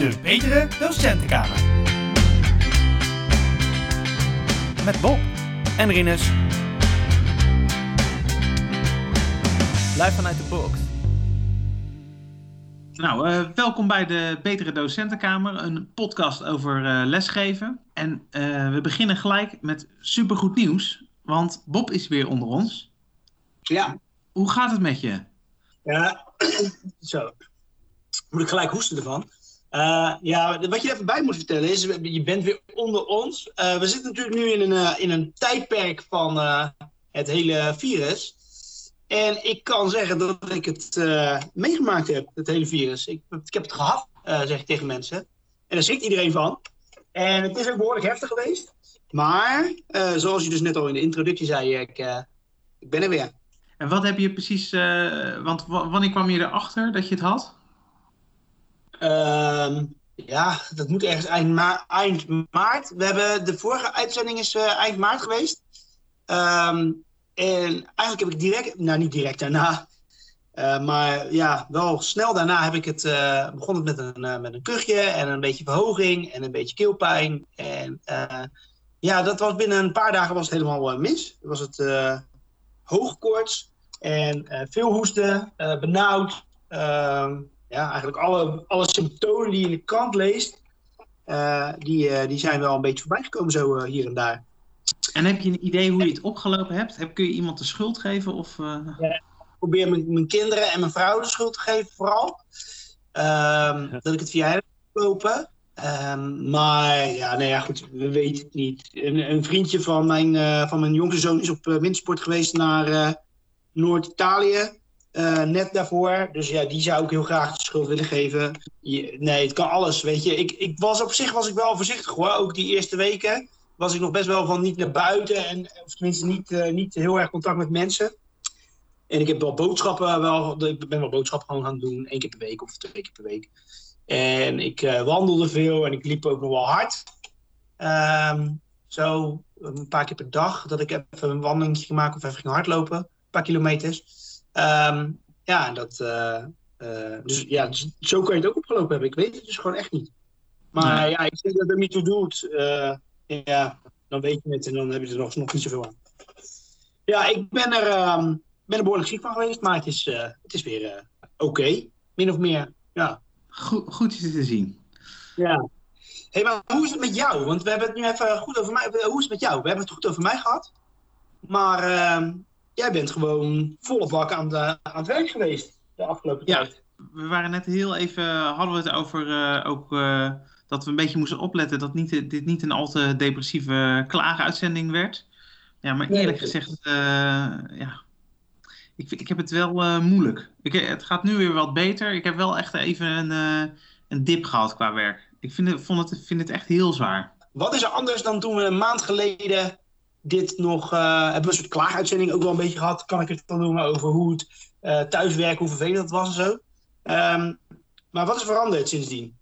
De Betere Docentenkamer. Met Bob en Rinus. Live vanuit de box. Nou, eh, welkom bij de Betere Docentenkamer, een podcast over eh, lesgeven. En eh, we beginnen gelijk met supergoed nieuws, want Bob is weer onder ons. Ja, Hoe gaat het met je? ja. zo. Moet ik gelijk hoesten ervan. Eh, ja, wat je even bij moet vertellen is, je bent weer onder ons. Eh, we zitten natuurlijk nu in een, eh, in een tijdperk van het hele virus. En ik kan zeggen dat ik het meegemaakt heb, het hele virus. Ik, ik heb het gehad, eh, zeg ik tegen mensen. En daar schrikt iedereen van. En het is ook behoorlijk heftig geweest. Maar, zoals je dus net al in de introductie zei, ik, ik ben er weer. En wat heb je precies, want wa- wanneer kwam je erachter dat je het had? Ehm, ja, dat moet ergens eind, eind maart. We hebben de vorige uitzending is eh, eind maart geweest. Ehm, en eigenlijk heb ik direct, nou niet direct daarna, eh, maar ja, wel snel daarna heb ik het, eh, begon het met een, eh, met een kuchje en een beetje verhoging en een beetje keelpijn. En ja, dat was binnen een paar dagen was het helemaal mis. Was het hoogkoorts en veel hoesten, benauwd. Ja, eigenlijk alle, alle symptomen die je in de krant leest, eh, die, eh, die zijn wel een beetje voorbij gekomen zo eh, hier en daar. En heb je een idee hoe je het opgelopen hebt? Heb, kun je iemand de schuld geven? Of, eh, Ik probeer mijn, mijn kinderen en mijn vrouw de schuld te geven vooral. Ehm, Dat ik het via hen heb kopen. Ehm, maar ja, nee, ja, goed, we weten het niet. Een, een vriendje van mijn, van mijn jongste zoon is op wintersport geweest naar Noord-Italië. Eh, net daarvoor. Dus ja, die zou ik heel graag de schuld willen geven. Nee, het kan alles, weet je. Ik, ik was op zich was ik wel voorzichtig hoor. Ook die eerste weken was ik nog best wel van niet naar buiten. En, of tenminste niet, eh, niet heel erg contact met mensen. En ik heb wel boodschappen, wel, ik ben wel boodschappen gewoon gaan doen. één keer per week of twee keer per week. En ik eh, wandelde veel en ik liep ook nog wel hard. Ehm, zo een paar keer per dag. Dat ik even een wandelingetje ging maken of even ging hardlopen. Een paar kilometers. Ehm, ja, en dat, eh, eh, dus, ja, dus zo kan je het ook opgelopen hebben. Ik weet het dus gewoon echt niet. Maar Nee. ja, ik zeg dat het er niet toe doet. eh, ja, dan weet je het en dan heb je er nog, nog niet zoveel aan. Ja, ik ben er, ehm, ben er behoorlijk ziek van geweest, maar het is, eh, het is weer oké. Min of meer, ja. goed, goed je te zien. Ja. hey, maar hoe is het met jou? Want we hebben het nu even goed over mij. Hoe is het met jou? We hebben het goed over mij gehad. Maar ehm, jij bent gewoon volle bak aan, de, aan het werk geweest de afgelopen Ja. tijd. We waren net heel even, hadden we het over eh, ook eh, dat we een beetje moesten opletten dat niet, dit niet een al te depressieve klaaguitzending werd. Ja, maar eerlijk gezegd, eh, ja, ik, ik heb het wel eh, moeilijk. Ik, het gaat nu weer wat beter. Ik heb wel echt even een, eh, een dip gehad qua werk. Ik vind het, vond het, vind het echt heel zwaar. Wat is er anders dan toen we een maand geleden dit nog... eh, hebben we een soort klaaguitzending ook wel een beetje gehad, kan ik het dan noemen, over hoe het eh, thuiswerken, hoe vervelend het was en zo. Ehm, maar wat is veranderd sindsdien?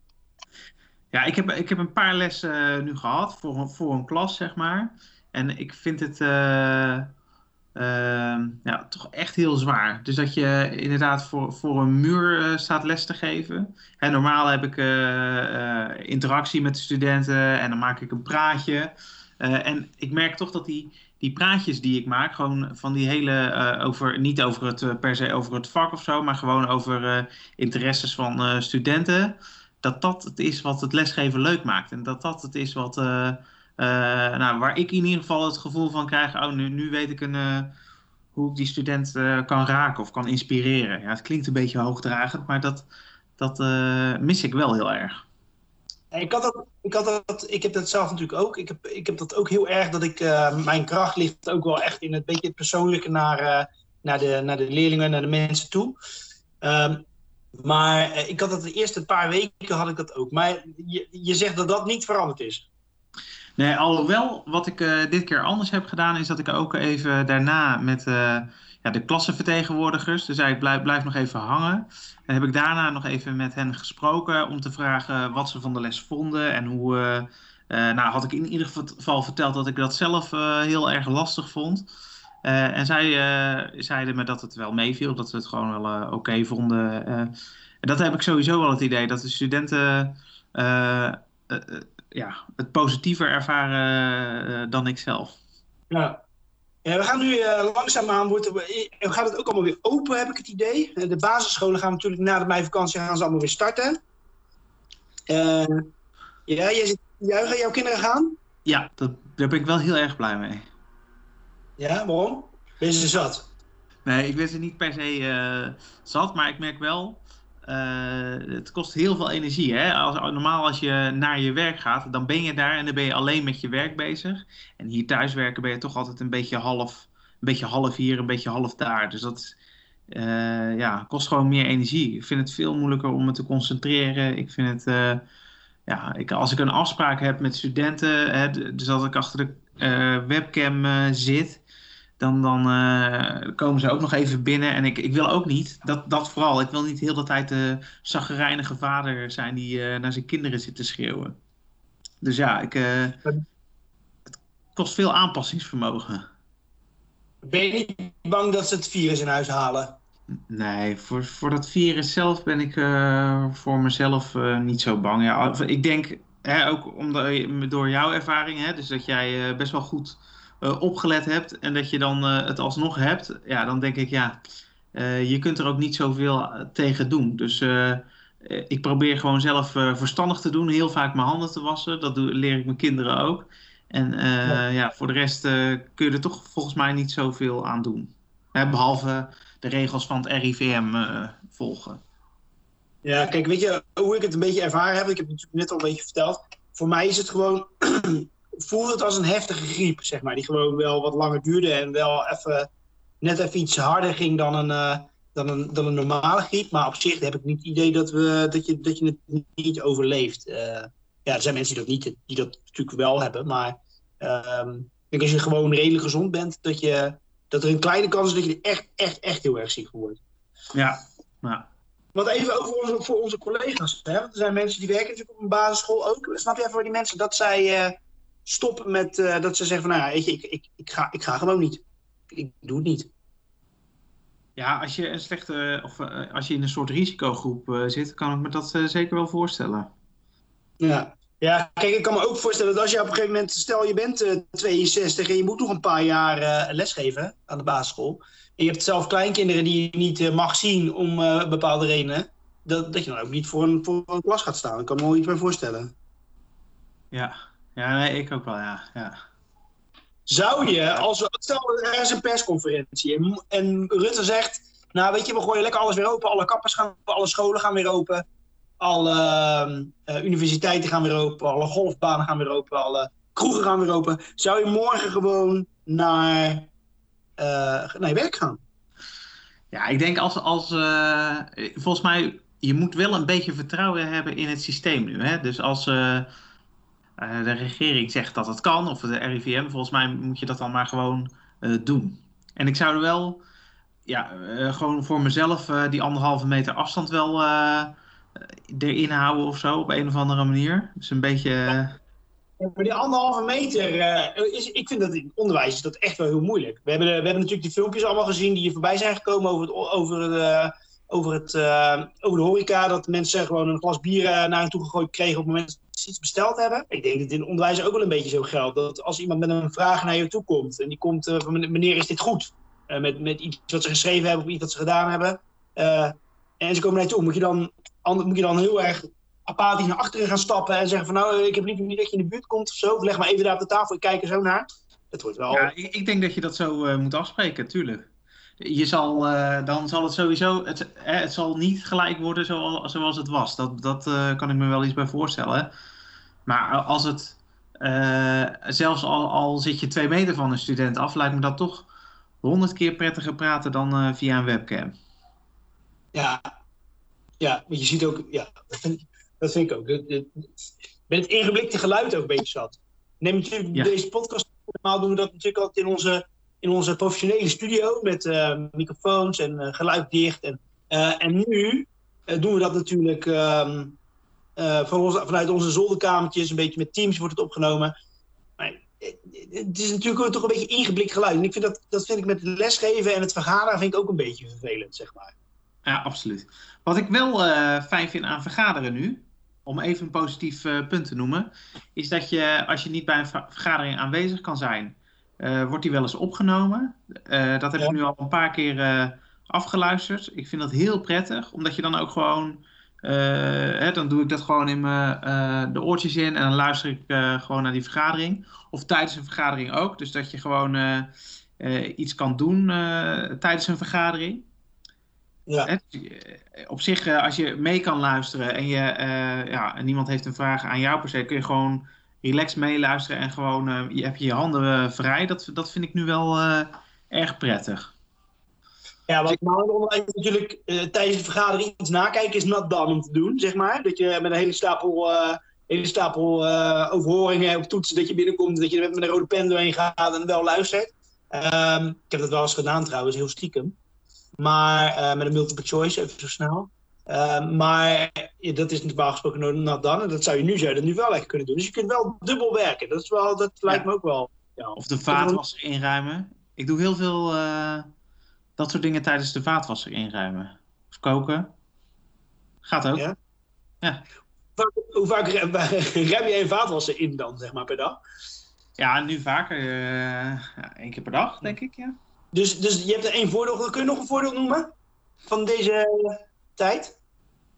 Ja, ik heb, ik heb een paar lessen eh, nu gehad voor, een- voor een klas, zeg maar. En ik vind het eh, ehm, ja, toch echt heel zwaar. Dus dat je inderdaad voor, voor een muur staat les te geven. Hè, normaal heb ik interactie met de studenten en dan maak ik een praatje. Eh, en ik merk toch dat die, die praatjes die ik maak, gewoon van die hele, eh, over, niet over het, eh, per se over het vak of zo, maar gewoon over interesses van studenten dat dat het is wat het lesgeven leuk maakt. En dat dat het is wat, nou, waar ik in ieder geval het gevoel van krijg, oh, nu, nu weet ik een, hoe ik die student kan raken of kan inspireren. Ja, het klinkt een beetje hoogdragend, maar dat, dat mis ik wel heel erg. Ik, had ik, had dat, ik heb dat zelf natuurlijk ook. Ik heb, ik heb dat ook heel erg dat ik. eh, mijn kracht ligt ook wel echt in het beetje het persoonlijke naar, eh, naar, de, naar de leerlingen, naar de mensen toe. Ehm, maar eh, ik had dat de eerste paar weken had ik dat ook. Maar je, je zegt dat dat niet veranderd is. Nee, alhoewel, wat ik dit keer anders heb gedaan, is dat ik ook even daarna met ja, de klassenvertegenwoordigers, dus ik blijf, nog even hangen. En heb ik daarna nog even met hen gesproken om te vragen wat ze van de les vonden en hoe. eh, eh, nou, had ik in ieder geval verteld dat ik dat zelf eh, heel erg lastig vond. En zij zeiden me dat het wel meeviel, dat ze het gewoon wel oké vonden. en dat heb ik sowieso wel het idee dat de studenten ja, het positiever ervaren dan ik zelf. Ja. Ja, we gaan nu eh, langzaamaan, er- eh, gaat het ook allemaal weer open, heb ik het idee. Eh, De basisscholen gaan natuurlijk na de meivakantie gaan ze allemaal weer starten. Eh, ja, jij zit te juichen, jouw kinderen gaan? Ja, dat, daar ben ik wel heel erg blij mee. Ja, waarom? Ben je ze zat? Nee, ik ben ze niet per se eh, zat, maar ik merk wel, eh, het kost heel veel energie. Hè? Als, normaal als je naar je werk gaat, dan ben je daar en dan ben je alleen met je werk bezig. En hier thuiswerken ben je toch altijd een beetje half, een beetje half hier, een beetje half daar. Dus dat eh, ja, kost gewoon meer energie. Ik vind het veel moeilijker om me te concentreren. Ik vind het, eh, ja, ik, als ik een afspraak heb met studenten, hè, dus als ik achter de webcam zit dan, dan eh, komen ze ook nog even binnen. En ik, ik wil ook niet, dat, dat vooral, ik wil niet heel de tijd de zaggerijnige vader zijn die eh, naar zijn kinderen zit te schreeuwen. Dus ja, ik, eh, het kost veel aanpassingsvermogen. Ben je niet bang dat ze het virus in huis halen? Nee, voor, voor dat virus zelf ben ik voor mezelf niet zo bang. Ja, ik denk, hè, ook omdat, door jouw ervaring, hè, dus dat jij best wel goed eh, opgelet hebt en dat je dan eh, het alsnog hebt, ja, dan denk ik, ja, eh, je kunt er ook niet zoveel tegen doen. Dus ik probeer gewoon zelf verstandig te doen, heel vaak mijn handen te wassen. Dat doe, leer ik mijn kinderen ook. En Ja. ja. voor de rest kun je er toch volgens mij niet zoveel aan doen. Hè, behalve de regels van het RIVM volgen. Ja, kijk, weet je hoe ik het een beetje ervaren heb? Ik heb het natuurlijk net al een beetje verteld. Voor mij is het gewoon, voelde het als een heftige griep, zeg maar. Die gewoon wel wat langer duurde en wel even, net even iets harder ging dan een, eh, dan een, dan een normale griep. Maar op zich heb ik niet het idee dat, we, dat, je, dat je het niet overleeft. Eh, ja, er zijn mensen die dat, niet, die dat natuurlijk wel hebben. Maar ehm, ik denk als je gewoon redelijk gezond bent, dat, je, dat er een kleine kans is dat je er echt, echt, echt heel erg ziek wordt. Ja, nou, Want even over onze, voor onze collega's. Hè? Want er zijn mensen die werken natuurlijk op een basisschool ook. Snap je even voor die mensen dat zij eh, stoppen met eh, dat ze zeggen van nou ja, weet je, ik, ik, ik, ga, ik ga gewoon niet. Ik doe het niet. ja, als je een slechte, of eh, als je in een soort risicogroep eh, zit, kan ik me dat eh, zeker wel voorstellen. Ja. ja, kijk, ik kan me ook voorstellen dat als je op een gegeven moment, stel je bent eh, 62 en je moet nog een paar jaar eh, lesgeven aan de basisschool. En je hebt zelf kleinkinderen die je niet eh, mag zien om eh, bepaalde redenen. Dat, dat je dan ook niet voor een, voor een klas gaat staan. Ik kan me wel iets bij voorstellen. Ja, ja nee, ik ook wel, ja. ja. Zou je, als we, stel er is een persconferentie en, en Rutte zegt, nou weet je, we gooien lekker alles weer open, alle kappers gaan open, alle scholen gaan weer open, alle eh, universiteiten gaan weer open, alle golfbanen gaan weer open, alle kroegen gaan weer open. Zou je morgen gewoon naar, eh, naar je werk gaan? Ja, ik denk als, als eh, volgens mij, je moet wel een beetje vertrouwen hebben in het systeem nu. Hè? Dus als eh, de regering zegt dat het kan, of de RIVM, volgens mij moet je dat dan maar gewoon eh, doen. En ik zou er wel, ja, eh, gewoon voor mezelf die anderhalve meter afstand wel erin houden of zo, op een of andere manier. Dus een beetje, Maar die anderhalve meter, is, ik vind dat in onderwijs dat echt wel heel moeilijk. We hebben, we hebben natuurlijk die filmpjes allemaal gezien die hier voorbij zijn gekomen over, het, over, de, over, het, eh, over de horeca. Dat mensen gewoon een glas bier eh, naar hen toe gegooid kregen op het moment dat ze iets besteld hebben. Ik denk dat in onderwijs ook wel een beetje zo geldt. Dat als iemand met een vraag naar je toe komt en die komt eh, van meneer is dit goed? Met, met iets wat ze geschreven hebben of iets wat ze gedaan hebben. en ze komen naar je toe, moet je dan, moet je dan heel erg apathisch naar achteren gaan stappen en zeggen van nou, ik heb liever niet dat je in de buurt komt of zo. Leg maar even daar op de tafel, ik kijk er zo naar. Dat wordt wel... Ja, ik, ik denk dat je dat zo moet afspreken, tuurlijk. Je zal, eh, dan zal het sowieso, het, het zal niet gelijk worden zoals, zoals het was. Dat, dat eh, kan ik me wel iets bij voorstellen. Maar als het, eh, zelfs al, al zit je twee meter van een student af, lijkt me dat toch honderd keer prettiger praten dan via een webcam. Ja, ja want je ziet ook, ja, dat vind, ik ook. Met het ingeblikte geluid ook een beetje zat. Neem natuurlijk Ja. deze podcast, normaal doen we dat natuurlijk altijd in onze, in onze professionele studio met eh, microfoons en eh, geluid dicht. En, eh, en nu doen we dat natuurlijk ehm, eh, van onze, vanuit onze zolderkamertjes, een beetje met Teams wordt het opgenomen. Maar het is natuurlijk toch een beetje ingeblikt geluid. En ik vind dat, dat vind ik met lesgeven en het vergaderen vind ik ook een beetje vervelend, zeg maar. Ja, absoluut. Wat ik wel fijn vind aan vergaderen nu, om even een positief punt te noemen, is dat je als je niet bij een vergadering aanwezig kan zijn, wordt die wel eens opgenomen. Uh, dat heb ik nu al een paar keer afgeluisterd. Ik vind dat heel prettig, omdat je dan ook gewoon, hè, dan doe ik dat gewoon in mijn de oortjes in en dan luister ik gewoon naar die vergadering. Of tijdens een vergadering ook, dus dat je gewoon iets kan doen tijdens een vergadering. Ja. Dus, eh, op zich, eh, als je mee kan luisteren en, je, uh, ja, en niemand heeft een vraag aan jou per se, kun je gewoon relaxed meeluisteren en gewoon uh, je hebt je handen vrij. Dat, dat vind ik nu wel erg prettig. Ja, wat nou onderwijs natuurlijk tijdens de vergadering iets nakijken is not done om te doen, zeg maar. Dat je met een hele stapel, hele stapel overhoringen op toetsen dat je binnenkomt, dat je met een rode pen doorheen gaat en wel luistert. Um, ik heb dat wel eens gedaan trouwens, heel stiekem. Maar met een multiple choice, even zo snel. Uh, maar ja, dat is normaal gesproken nog dan. En dat zou je nu zouden nu wel lekker kunnen doen. Dus je kunt wel dubbel werken. Dat, is wel, dat lijkt me ook wel. Ja. Of de vaatwasser inruimen. Ik doe heel veel uh, dat soort dingen tijdens de vaatwasser inruimen. Of koken. Gaat ook. Ja. ja. Hoe vaak rem, je een vaatwasser in dan, zeg maar, per dag? Ja, nu vaker. Ja, één keer per dag, denk ik, ja. Dus, dus je hebt er één voordeel. Kun je nog een voordeel noemen van deze tijd?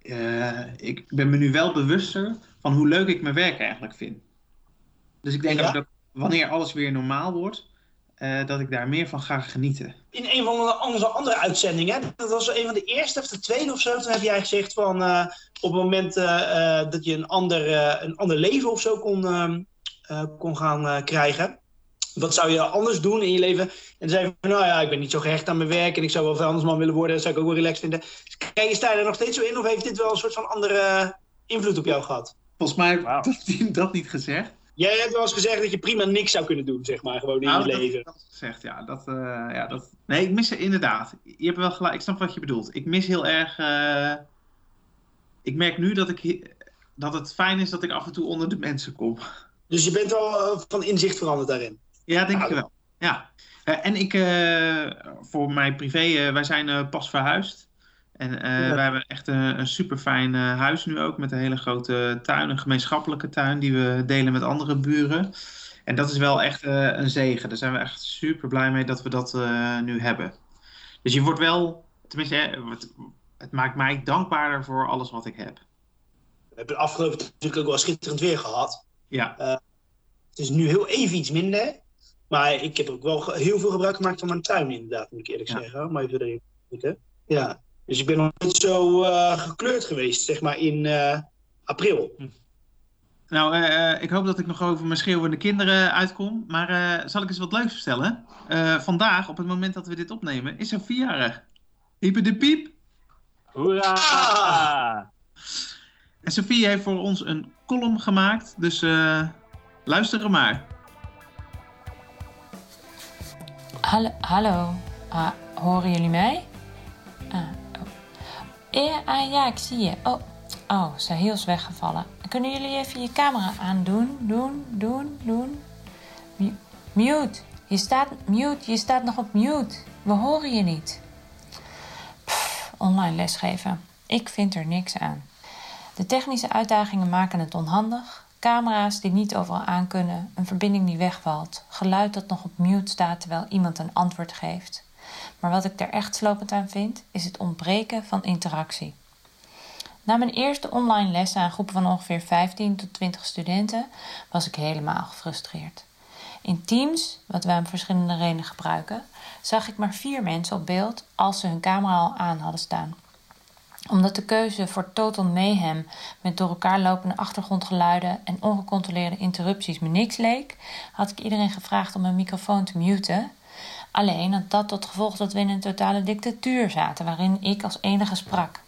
Uh, ik ben me nu wel bewuster van hoe leuk ik mijn werk eigenlijk vind. Dus ik denk ja? dat wanneer alles weer normaal wordt, uh, dat ik daar meer van ga genieten. In een van onze andere uitzendingen, dat was een van de eerste of de tweede of zo, toen heb jij gezegd van uh, op het moment dat je een ander, een ander leven of zo kon, kon gaan krijgen wat zou je anders doen in je leven? En dan zei je van, nou ja, ik ben niet zo gehecht aan mijn werk en ik zou wel vuilnisman willen worden. Dat zou ik ook wel relaxed vinden. Kijk, je sta je er nog steeds zo in of heeft dit wel een soort van andere invloed op jou gehad? Volgens mij wow. heeft hij dat niet gezegd. Jij hebt wel eens gezegd dat je prima niks zou kunnen doen, zeg maar, gewoon in nou, je dat, leven. Dat is gezegd, ja. Dat, uh, ja dat... Nee, ik mis inderdaad. Je hebt wel gelijk, ik snap wat je bedoelt. Ik mis heel erg... Uh... Ik merk nu dat, ik, dat het fijn is dat ik af en toe onder de mensen kom. Dus je bent wel uh, van inzicht veranderd daarin? Ja, denk ik wel. Ja. Uh, en ik, uh, voor mij privé, uh, wij zijn pas verhuisd. En ja. wij hebben echt een, een super fijn huis nu ook. Met een hele grote tuin, een gemeenschappelijke tuin die we delen met andere buren. En dat is wel echt een zegen. Daar zijn we echt super blij mee dat we dat nu hebben. Dus je wordt wel, tenminste, het, het maakt mij dankbaarder voor alles wat ik heb. We hebben de afgelopen natuurlijk ook wel schitterend weer gehad. Ja. het is nu heel even iets minder. Maar ik heb ook wel heel veel gebruik gemaakt van mijn tuin, inderdaad, moet ik eerlijk ja. zeggen. Maar even erin kijken. Ja. Dus ik ben nog niet zo uh, gekleurd geweest, zeg maar, in uh, april. Hm. Nou, uh, ik hoop dat ik nog over mijn schreeuwende kinderen uitkom. Maar zal ik eens wat leuks vertellen? vandaag, op het moment dat we dit opnemen, is er jarig. Hyper de piep. Hoera! Ah! En Sofie heeft voor ons een column gemaakt, dus luister er maar. Hallo, hallo. Ah, horen jullie mij? Ah, oh. ja, ah, ja, ik zie je. Oh, oh, Sahil is weggevallen. Kunnen jullie even je camera aandoen? Doen, doen, doen. Mute. Je staat, mute. Je staat nog op mute. We horen je niet. Online lesgeven. Ik vind er niks aan. De technische uitdagingen maken het onhandig. Camera's die niet overal aan kunnen, een verbinding die wegvalt, geluid dat nog op mute staat terwijl iemand een antwoord geeft. Maar wat ik er echt slopend aan vind, is het ontbreken van interactie. Na mijn eerste online lessen aan groepen van ongeveer 15 tot 20 studenten was ik helemaal gefrustreerd. In Teams, wat wij om verschillende redenen gebruiken, zag ik maar vier mensen op beeld als ze hun camera al aan hadden staan omdat de keuze voor total mayhem met door elkaar lopende achtergrondgeluiden en ongecontroleerde interrupties me niks leek, had ik iedereen gevraagd om mijn microfoon te muten. Alleen had dat tot gevolg dat we in een totale dictatuur zaten, waarin ik als enige sprak.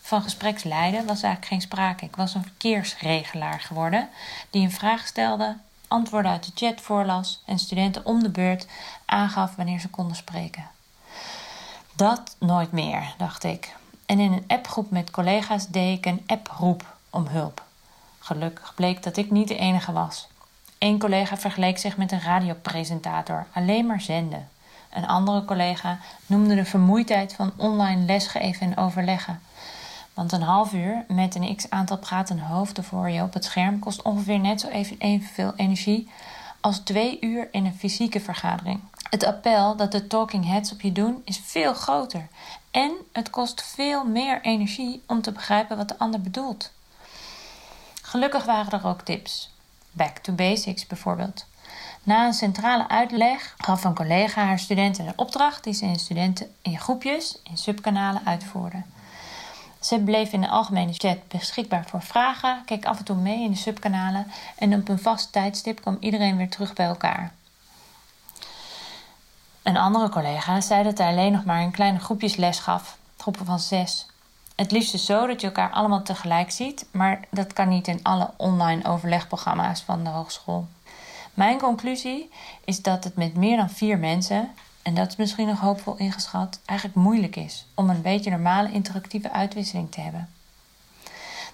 Van gespreksleiden was eigenlijk geen sprake. Ik was een verkeersregelaar geworden die een vraag stelde, antwoorden uit de chat voorlas en studenten om de beurt aangaf wanneer ze konden spreken. Dat nooit meer, dacht ik. En in een appgroep met collega's deed ik een approep om hulp. Gelukkig bleek dat ik niet de enige was. Eén collega vergeleek zich met een radiopresentator, alleen maar zenden. Een andere collega noemde de vermoeidheid van online lesgeven en overleggen. Want een half uur met een x aantal pratende hoofden voor je op het scherm kost ongeveer net zo even evenveel energie als twee uur in een fysieke vergadering. Het appel dat de talking heads op je doen is veel groter. En het kost veel meer energie om te begrijpen wat de ander bedoelt. Gelukkig waren er ook tips. Back to basics bijvoorbeeld. Na een centrale uitleg gaf een collega haar studenten een opdracht die ze in studenten in groepjes in subkanalen uitvoerden. Ze bleef in de algemene chat beschikbaar voor vragen, keek af en toe mee in de subkanalen en op een vast tijdstip kwam iedereen weer terug bij elkaar. Een andere collega zei dat hij alleen nog maar in kleine groepjes les gaf, groepen van zes. Het liefst is zo dat je elkaar allemaal tegelijk ziet, maar dat kan niet in alle online overlegprogramma's van de hogeschool. Mijn conclusie is dat het met meer dan vier mensen, en dat is misschien nog hoopvol ingeschat, eigenlijk moeilijk is om een beetje normale interactieve uitwisseling te hebben.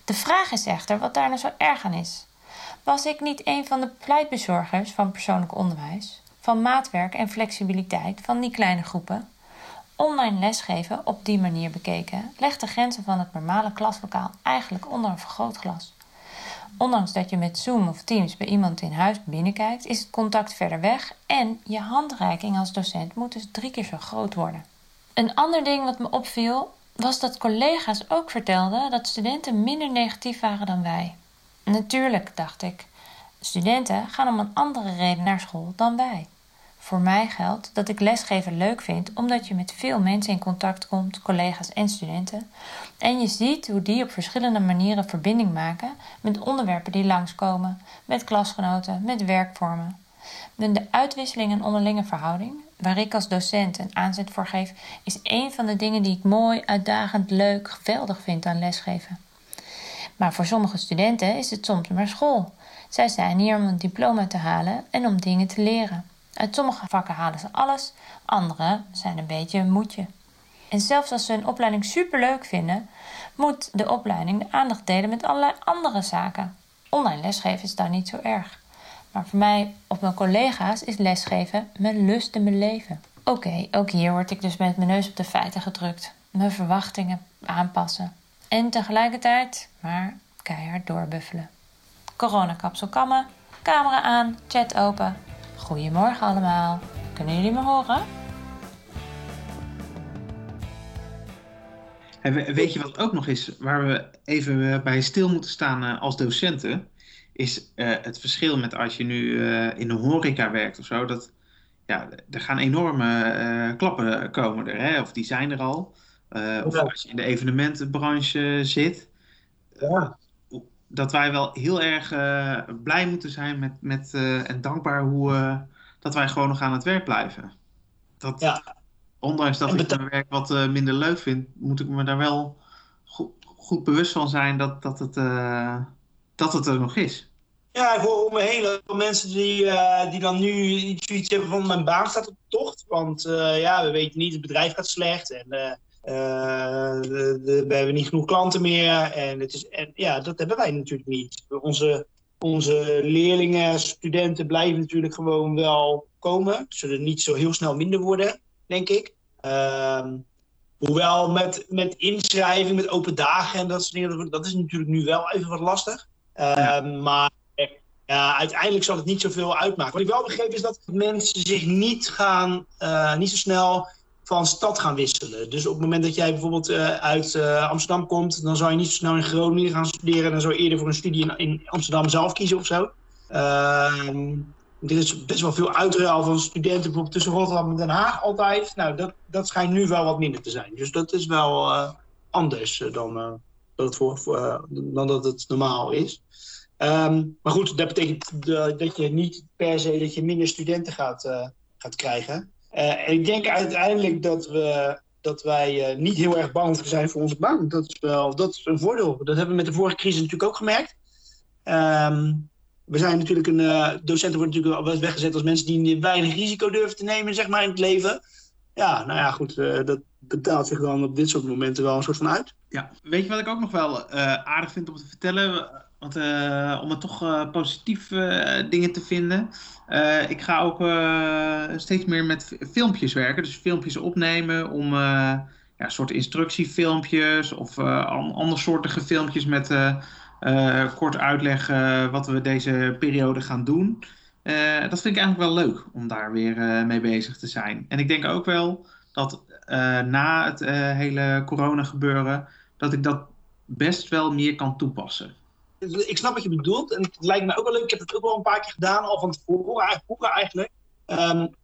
De vraag is echter wat daar nou zo erg aan is. Was ik niet een van de pleitbezorgers van persoonlijk onderwijs, van maatwerk en flexibiliteit van die kleine groepen? Online lesgeven op die manier bekeken legt de grenzen van het normale klaslokaal eigenlijk onder een vergrootglas. Ondanks dat je met Zoom of Teams bij iemand in huis binnenkijkt, is het contact verder weg en je handreiking als docent moet dus drie keer zo groot worden. Een ander ding wat me opviel was dat collega's ook vertelden dat studenten minder negatief waren dan wij. Natuurlijk, dacht ik, studenten gaan om een andere reden naar school dan wij. Voor mij geldt dat ik lesgeven leuk vind omdat je met veel mensen in contact komt, collega's en studenten. En je ziet hoe die op verschillende manieren verbinding maken met onderwerpen die langskomen, met klasgenoten, met werkvormen. De uitwisseling en onderlinge verhouding, waar ik als docent een aanzet voor geef, is een van de dingen die ik mooi, uitdagend, leuk, geweldig vind aan lesgeven. Maar voor sommige studenten is het soms maar school. Zij zijn hier om een diploma te halen en om dingen te leren. Uit sommige vakken halen ze alles, andere zijn een beetje een moedje. En zelfs als ze een opleiding superleuk vinden, moet de opleiding de aandacht delen met allerlei andere zaken. Online lesgeven is daar niet zo erg. Maar voor mij of mijn collega's is lesgeven mijn lust en mijn leven. Oké, ook hier word ik dus met mijn neus op de feiten gedrukt. Mijn verwachtingen aanpassen. En tegelijkertijd maar keihard doorbuffelen. Coronakapsel kammen, camera aan, chat open Goedemorgen allemaal. Kunnen jullie me horen? weet je wat ook nog is, waar we even bij stil moeten staan eh, als docenten, is uh, het verschil met als je nu uh, in de horeca werkt of zo. Dat, ja, er gaan enorme klappen komen er, hè? of die zijn er al. of als je in de evenementenbranche zit. Ja dat wij wel heel erg uh, blij moeten zijn met, met, uh, en dankbaar hoe uh, dat wij gewoon nog aan het werk blijven. Dat, ja. Ondanks dat ik mijn werk wat minder leuk vind, moet ik me daar wel goed, goed bewust van zijn dat, dat, het, dat het er nog is. Ja, ik hoor om me heen ook mensen die, die dan nu iets hebben van mijn baan staat op de tocht. Want ja, we weten niet, het bedrijf gaat slecht en uh, we hebben niet genoeg klanten meer. En, het is, en ja, dat hebben wij natuurlijk niet. Onze, onze leerlingen, studenten blijven natuurlijk gewoon wel komen. Zullen niet zo heel snel minder worden, denk ik. Uh, hoewel met, met inschrijving, met open dagen en dat soort dingen, dat is natuurlijk nu wel even wat lastig. Uh, Maar ja, uiteindelijk zal het niet zoveel uitmaken. Wat ik wel begreep is dat mensen zich niet gaan, uh, niet zo snel van stad gaan wisselen. Dus op het moment dat jij bijvoorbeeld uh, uit uh, Amsterdam komt, dan zou je niet zo snel in Groningen gaan studeren. Dan zou je eerder voor een studie in, in Amsterdam zelf kiezen of zo. Uh, er is best wel veel uitruil van studenten bijvoorbeeld tussen Rotterdam en Den Haag altijd. Nou, dat, dat schijnt nu wel wat minder te zijn. Dus dat is wel uh, anders dan, dat het voor, dan dat het normaal is. Um, maar goed, dat betekent dat je niet per se dat je minder studenten gaat, gaat krijgen. En ik denk uiteindelijk dat, we, dat wij uh, niet heel erg bang zijn voor onze baan. Dat is wel dat is een voordeel. Dat hebben we met de vorige crisis natuurlijk ook gemerkt. Um, we zijn natuurlijk een. Uh, docenten worden natuurlijk wel weggezet als mensen die weinig risico durven te nemen, zeg maar, in het leven. Ja, nou ja, goed. dat betaalt zich dan op dit soort momenten wel een soort van uit. Ja, weet je wat ik ook nog wel aardig vind om te vertellen? Want uh, om het toch uh, positief uh, dingen te vinden. ik ga ook steeds meer met filmpjes werken. Dus filmpjes opnemen om ja, soort instructiefilmpjes of uh, andere soortige filmpjes met kort uitleg wat we deze periode gaan doen. dat vind ik eigenlijk wel leuk om daar weer mee bezig te zijn. En ik denk ook wel dat na het hele corona gebeuren, dat ik dat best wel meer kan toepassen. Ik snap wat je bedoelt en het lijkt me ook wel leuk. Ik heb het ook wel een paar keer gedaan, al van tevoren, vroeger eigenlijk. Um,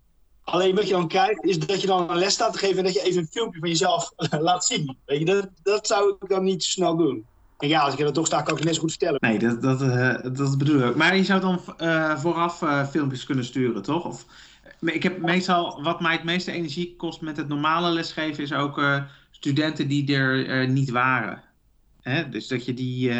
alleen wat je dan krijgt, is dat je dan een les staat te geven en dat je even een filmpje van jezelf laat zien. Weet je, dat, dat zou ik dan niet snel doen. En ja, als ik er toch sta, kan ik het net zo goed vertellen. Nee, dat, dat, uh, dat bedoel ik. Maar je zou dan uh, vooraf uh, filmpjes kunnen sturen, toch? Of, ik heb meestal, wat mij het meeste energie kost met het normale lesgeven, is ook studenten die er niet waren. Hè? Dus dat je die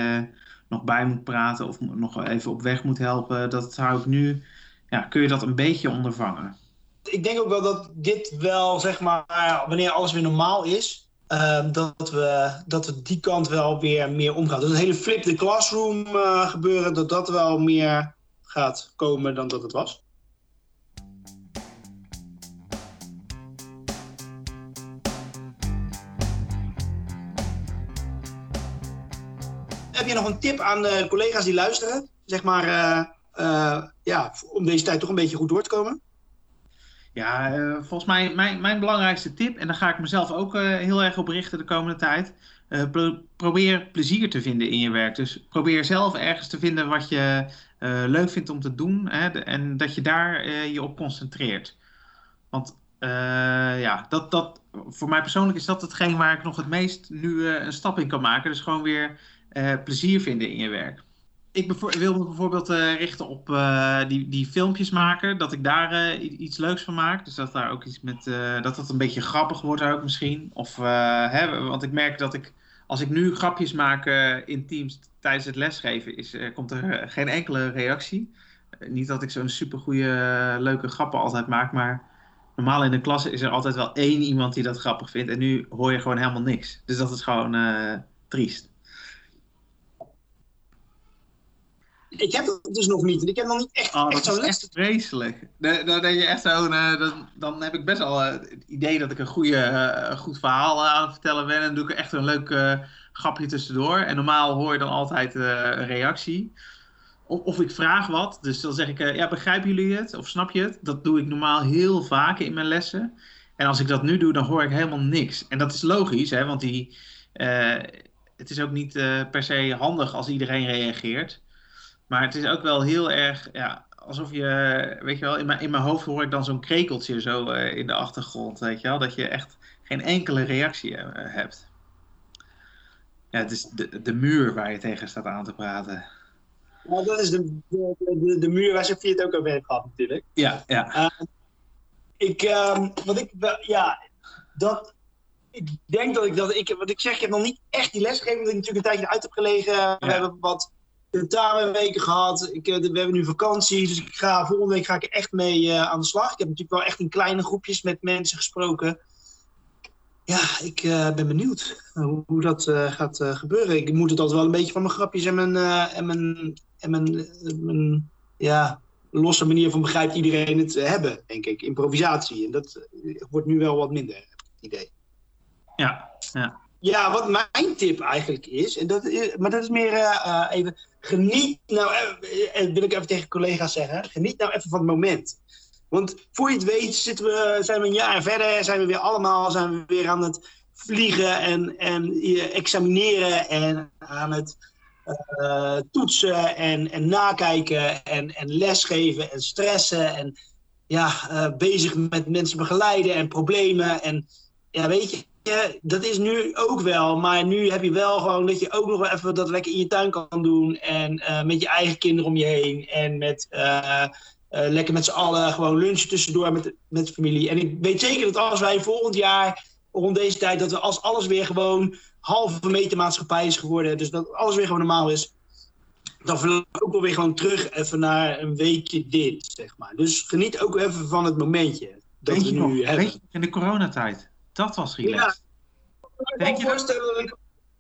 nog bij moet praten of nog even op weg moet helpen. Dat zou ik nu, ja, kun je dat een beetje ondervangen. Ik denk ook wel dat dit wel, zeg maar, wanneer alles weer normaal is, uh, dat, we, dat we die kant wel weer meer omgaan. Dat het hele flip the classroom uh, gebeuren, dat dat wel meer gaat komen dan dat het was. Heb je nog een tip aan de collega's die luisteren? Zeg maar, uh, uh, ja, om deze tijd toch een beetje goed door te komen? Ja, uh, volgens mij mijn, mijn belangrijkste tip, en daar ga ik mezelf ook heel erg op richten de komende tijd. Pro probeer plezier te vinden in je werk. Dus probeer zelf ergens te vinden wat je leuk vindt om te doen. Hè, en dat je daar je op concentreert. Want ja, dat, dat, voor mij persoonlijk is dat hetgeen waar ik nog het meest nu een stap in kan maken. Dus gewoon weer uh, plezier vinden in je werk. Ik wil me bijvoorbeeld uh, richten op uh, die, die filmpjes maken, dat ik daar iets leuks van maak. Dus dat daar ook iets met, dat dat een beetje grappig wordt ook misschien. Of, hè, want ik merk dat ik, als ik nu grapjes maak in teams tijdens het lesgeven, is, komt er geen enkele reactie. niet dat ik zo'n supergoeie, leuke grappen altijd maak, maar normaal in de klas is er altijd wel één iemand die dat grappig vindt. En nu hoor je gewoon helemaal niks. Dus dat is gewoon triest. Ik heb het dus nog niet. Ik heb nog niet echt, oh, echt zo'n les. echt vreselijk. Dan, dan, je echt zo, uh, dan, dan heb ik best wel uh, het idee dat ik een goede, uh, goed verhaal aan het vertellen ben. En dan doe ik echt een leuk grapje tussendoor. En normaal hoor je dan altijd een reactie. Of, of, ik vraag wat. Dus dan zeg ik, ja, begrijpen jullie het? Of snap je het? Dat doe ik normaal heel vaak in mijn lessen. En als ik dat nu doe, dan hoor ik helemaal niks. En dat is logisch, hè, want die, het is ook niet per se handig als iedereen reageert. Maar het is ook wel heel erg, ja, alsof je, weet je wel, in mijn, in mijn hoofd hoor ik dan zo'n krekeltje zo uh, in de achtergrond, weet je wel, dat je echt geen enkele reactie uh, hebt. Ja, het is de, de muur waar je tegen staat aan te praten. Nou, dat is de, de, de, de muur waar Sofie het ook over heeft gehad natuurlijk. Ja, ja. Uh, ik, wat ik, ja, dat, ik denk dat ik dat, ik, wat ik zeg, ik heb nog niet echt die les gegeven, omdat ik natuurlijk een tijdje uit heb gelegen. Ja. We hebben wat tentamenweken gehad. Ik, we hebben nu vakantie, dus ik ga, volgende week ga ik echt mee uh, aan de slag. Ik heb natuurlijk wel echt in kleine groepjes met mensen gesproken. Ja, ik uh, ben benieuwd hoe, dat gaat gebeuren. Ik moet het altijd wel een beetje van mijn grapjes en mijn, en mijn, en mijn, ja, losse manier van begrijpt iedereen het hebben, denk ik. Improvisatie. En dat wordt nu wel wat minder, idee. Ja, ja. Ja, wat mijn tip eigenlijk is, en dat is maar dat is meer uh, even, geniet nou, uh, wil ik even tegen collega's zeggen, geniet nou even van het moment. Want voor je het weet zitten we, zijn we een jaar verder, zijn we weer allemaal zijn we weer aan het vliegen en, en examineren en aan het toetsen en, en nakijken en, en lesgeven en stressen en ja, bezig met mensen begeleiden en problemen en ja, weet je, ja, dat is nu ook wel. Maar nu heb je wel gewoon dat je ook nog wel even dat lekker in je tuin kan doen. En uh, met je eigen kinderen om je heen. En met uh, uh, lekker met z'n allen gewoon lunchen tussendoor met, met de familie. En ik weet zeker dat als wij volgend jaar rond deze tijd, dat we als alles weer gewoon halve meter maatschappij is geworden. Dus dat alles weer gewoon normaal is. Dan we ook wel weer gewoon terug even naar een weekje dit, zeg maar. Dus geniet ook even van het momentje dat weet we je nu nog, hebben. Weet je, in de coronatijd. Dat was relaxed. Ja, ik kan me voorstellen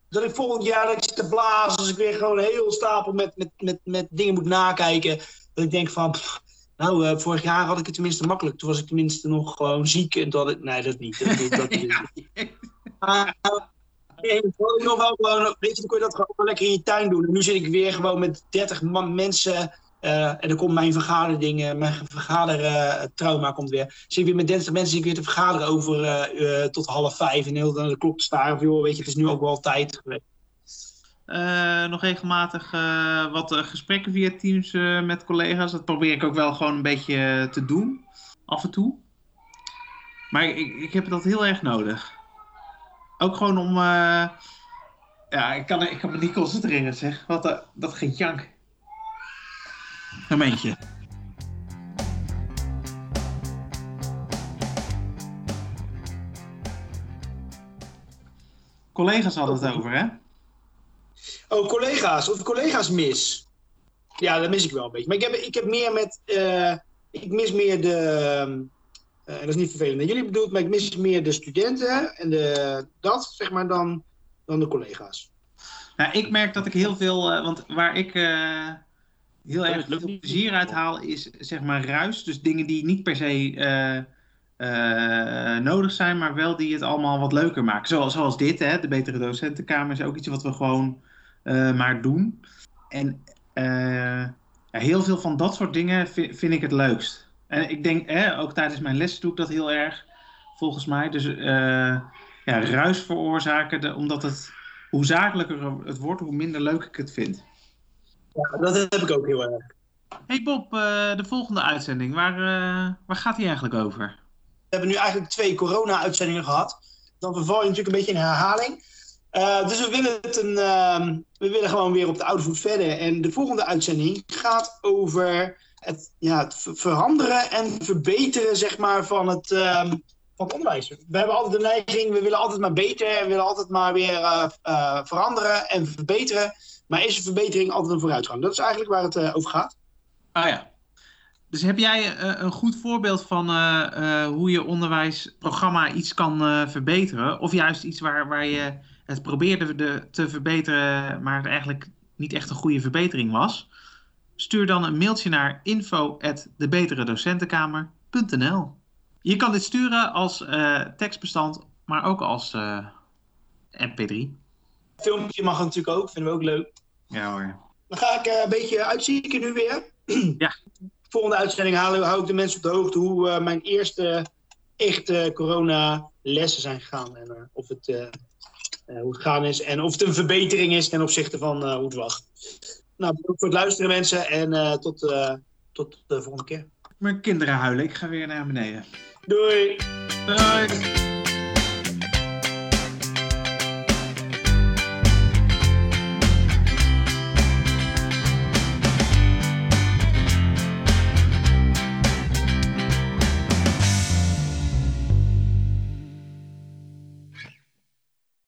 dat ik, volgend jaar dat ik zit te blazen, als ik weer gewoon een heel stapel met, met, met, met dingen moet nakijken, dat ik denk van, pff, nou, uh, vorig jaar had ik het tenminste makkelijk. Toen was ik tenminste nog gewoon ziek en dat ik, nee, dat niet. Dat, dat, dat, Maar, eh, ik wil wel gewoon, weet je, dan kon je dat gewoon lekker in je tuin doen. En nu zit ik weer gewoon met 30 man, mensen. Eh, en dan komt mijn vergaderdingen, mijn vergadertrauma komt weer. Zit weer met 30 mensen weer te vergaderen over eh, eh, tot half vijf en heel dan de klok te staren. Of joh, weet je, het is nu ook wel tijd geweest. Eh, nog regelmatig eh, wat eh, gesprekken via Teams eh, met collega's. Dat probeer ik ook wel gewoon een beetje eh, te doen. Af en toe. Maar ik, ik heb dat heel erg nodig. Ook gewoon om... eh, ja, ik kan, ik kan me niet concentreren zeg. Wat eh, dat gejank. Momentje. Collega's hadden het over, hè? Oh, collega's. Of collega's mis. Ja, dat mis ik wel een beetje. Maar ik heb, ik heb meer met. eh, ik mis meer de. ehm, eh, dat is niet vervelend jullie bedoeld, maar ik mis meer de studenten en de, dat, zeg maar, dan, dan de collega's. Nou, ik merk dat ik heel veel, eh, want waar ik heel erg veel plezier uit haal, is zeg maar ruis. Dus dingen die niet per se eh, eh, nodig zijn, maar wel die het allemaal wat leuker maken. Zoals, zoals dit, hè, de betere docentenkamer is ook iets wat we gewoon eh, maar doen. En ja, heel veel van dat soort dingen vi- vind ik het leukst. En ik denk, hè, ook tijdens mijn les doe ik dat heel erg, volgens mij. Dus ja, ruis veroorzaken, de- omdat het hoe zakelijker het wordt, hoe minder leuk ik het vind. Ja, dat heb ik ook heel erg. Hey Bob, eh, de volgende uitzending, waar, eh, waar gaat die eigenlijk over? We hebben nu eigenlijk twee corona-uitzendingen gehad. Dan verval je natuurlijk een beetje in herhaling. Eh, dus we willen, het een, ehm, we willen gewoon weer op de oude voet verder. En de volgende uitzending gaat over het, ja, het ver- veranderen en verbeteren zeg maar, van, het, ehm, van het onderwijs. We hebben altijd de neiging, we willen altijd maar beter. We willen altijd maar weer veranderen en verbeteren. Maar is een verbetering altijd een vooruitgang? Dat is eigenlijk waar het eh, over gaat. Ah ja. Dus heb jij eh, een goed voorbeeld van eh, hoe je onderwijsprogramma iets kan verbeteren? Of juist iets waar, waar je het probeerde de, te verbeteren, maar eigenlijk niet echt een goede verbetering was? Stuur dan een mailtje naar info@debeteredocentenkamer.nl. Je kan dit sturen als tekstbestand, maar ook als eh, mp3. Filmpje mag natuurlijk ook, vinden we ook leuk. Ja hoor. Dan ga ik eh, een beetje uitzieken nu weer. Ja. Volgende uitzending halen, hou ik de mensen op de hoogte hoe eh, mijn eerste echte corona-lessen zijn gegaan. En eh, of het, hoe het gaan is en of het een verbetering is ten opzichte van hoe het was. Nou, bedankt voor het luisteren mensen en tot, tot de volgende keer. Mijn kinderen huilen, ik ga weer naar beneden. Doei! Doei!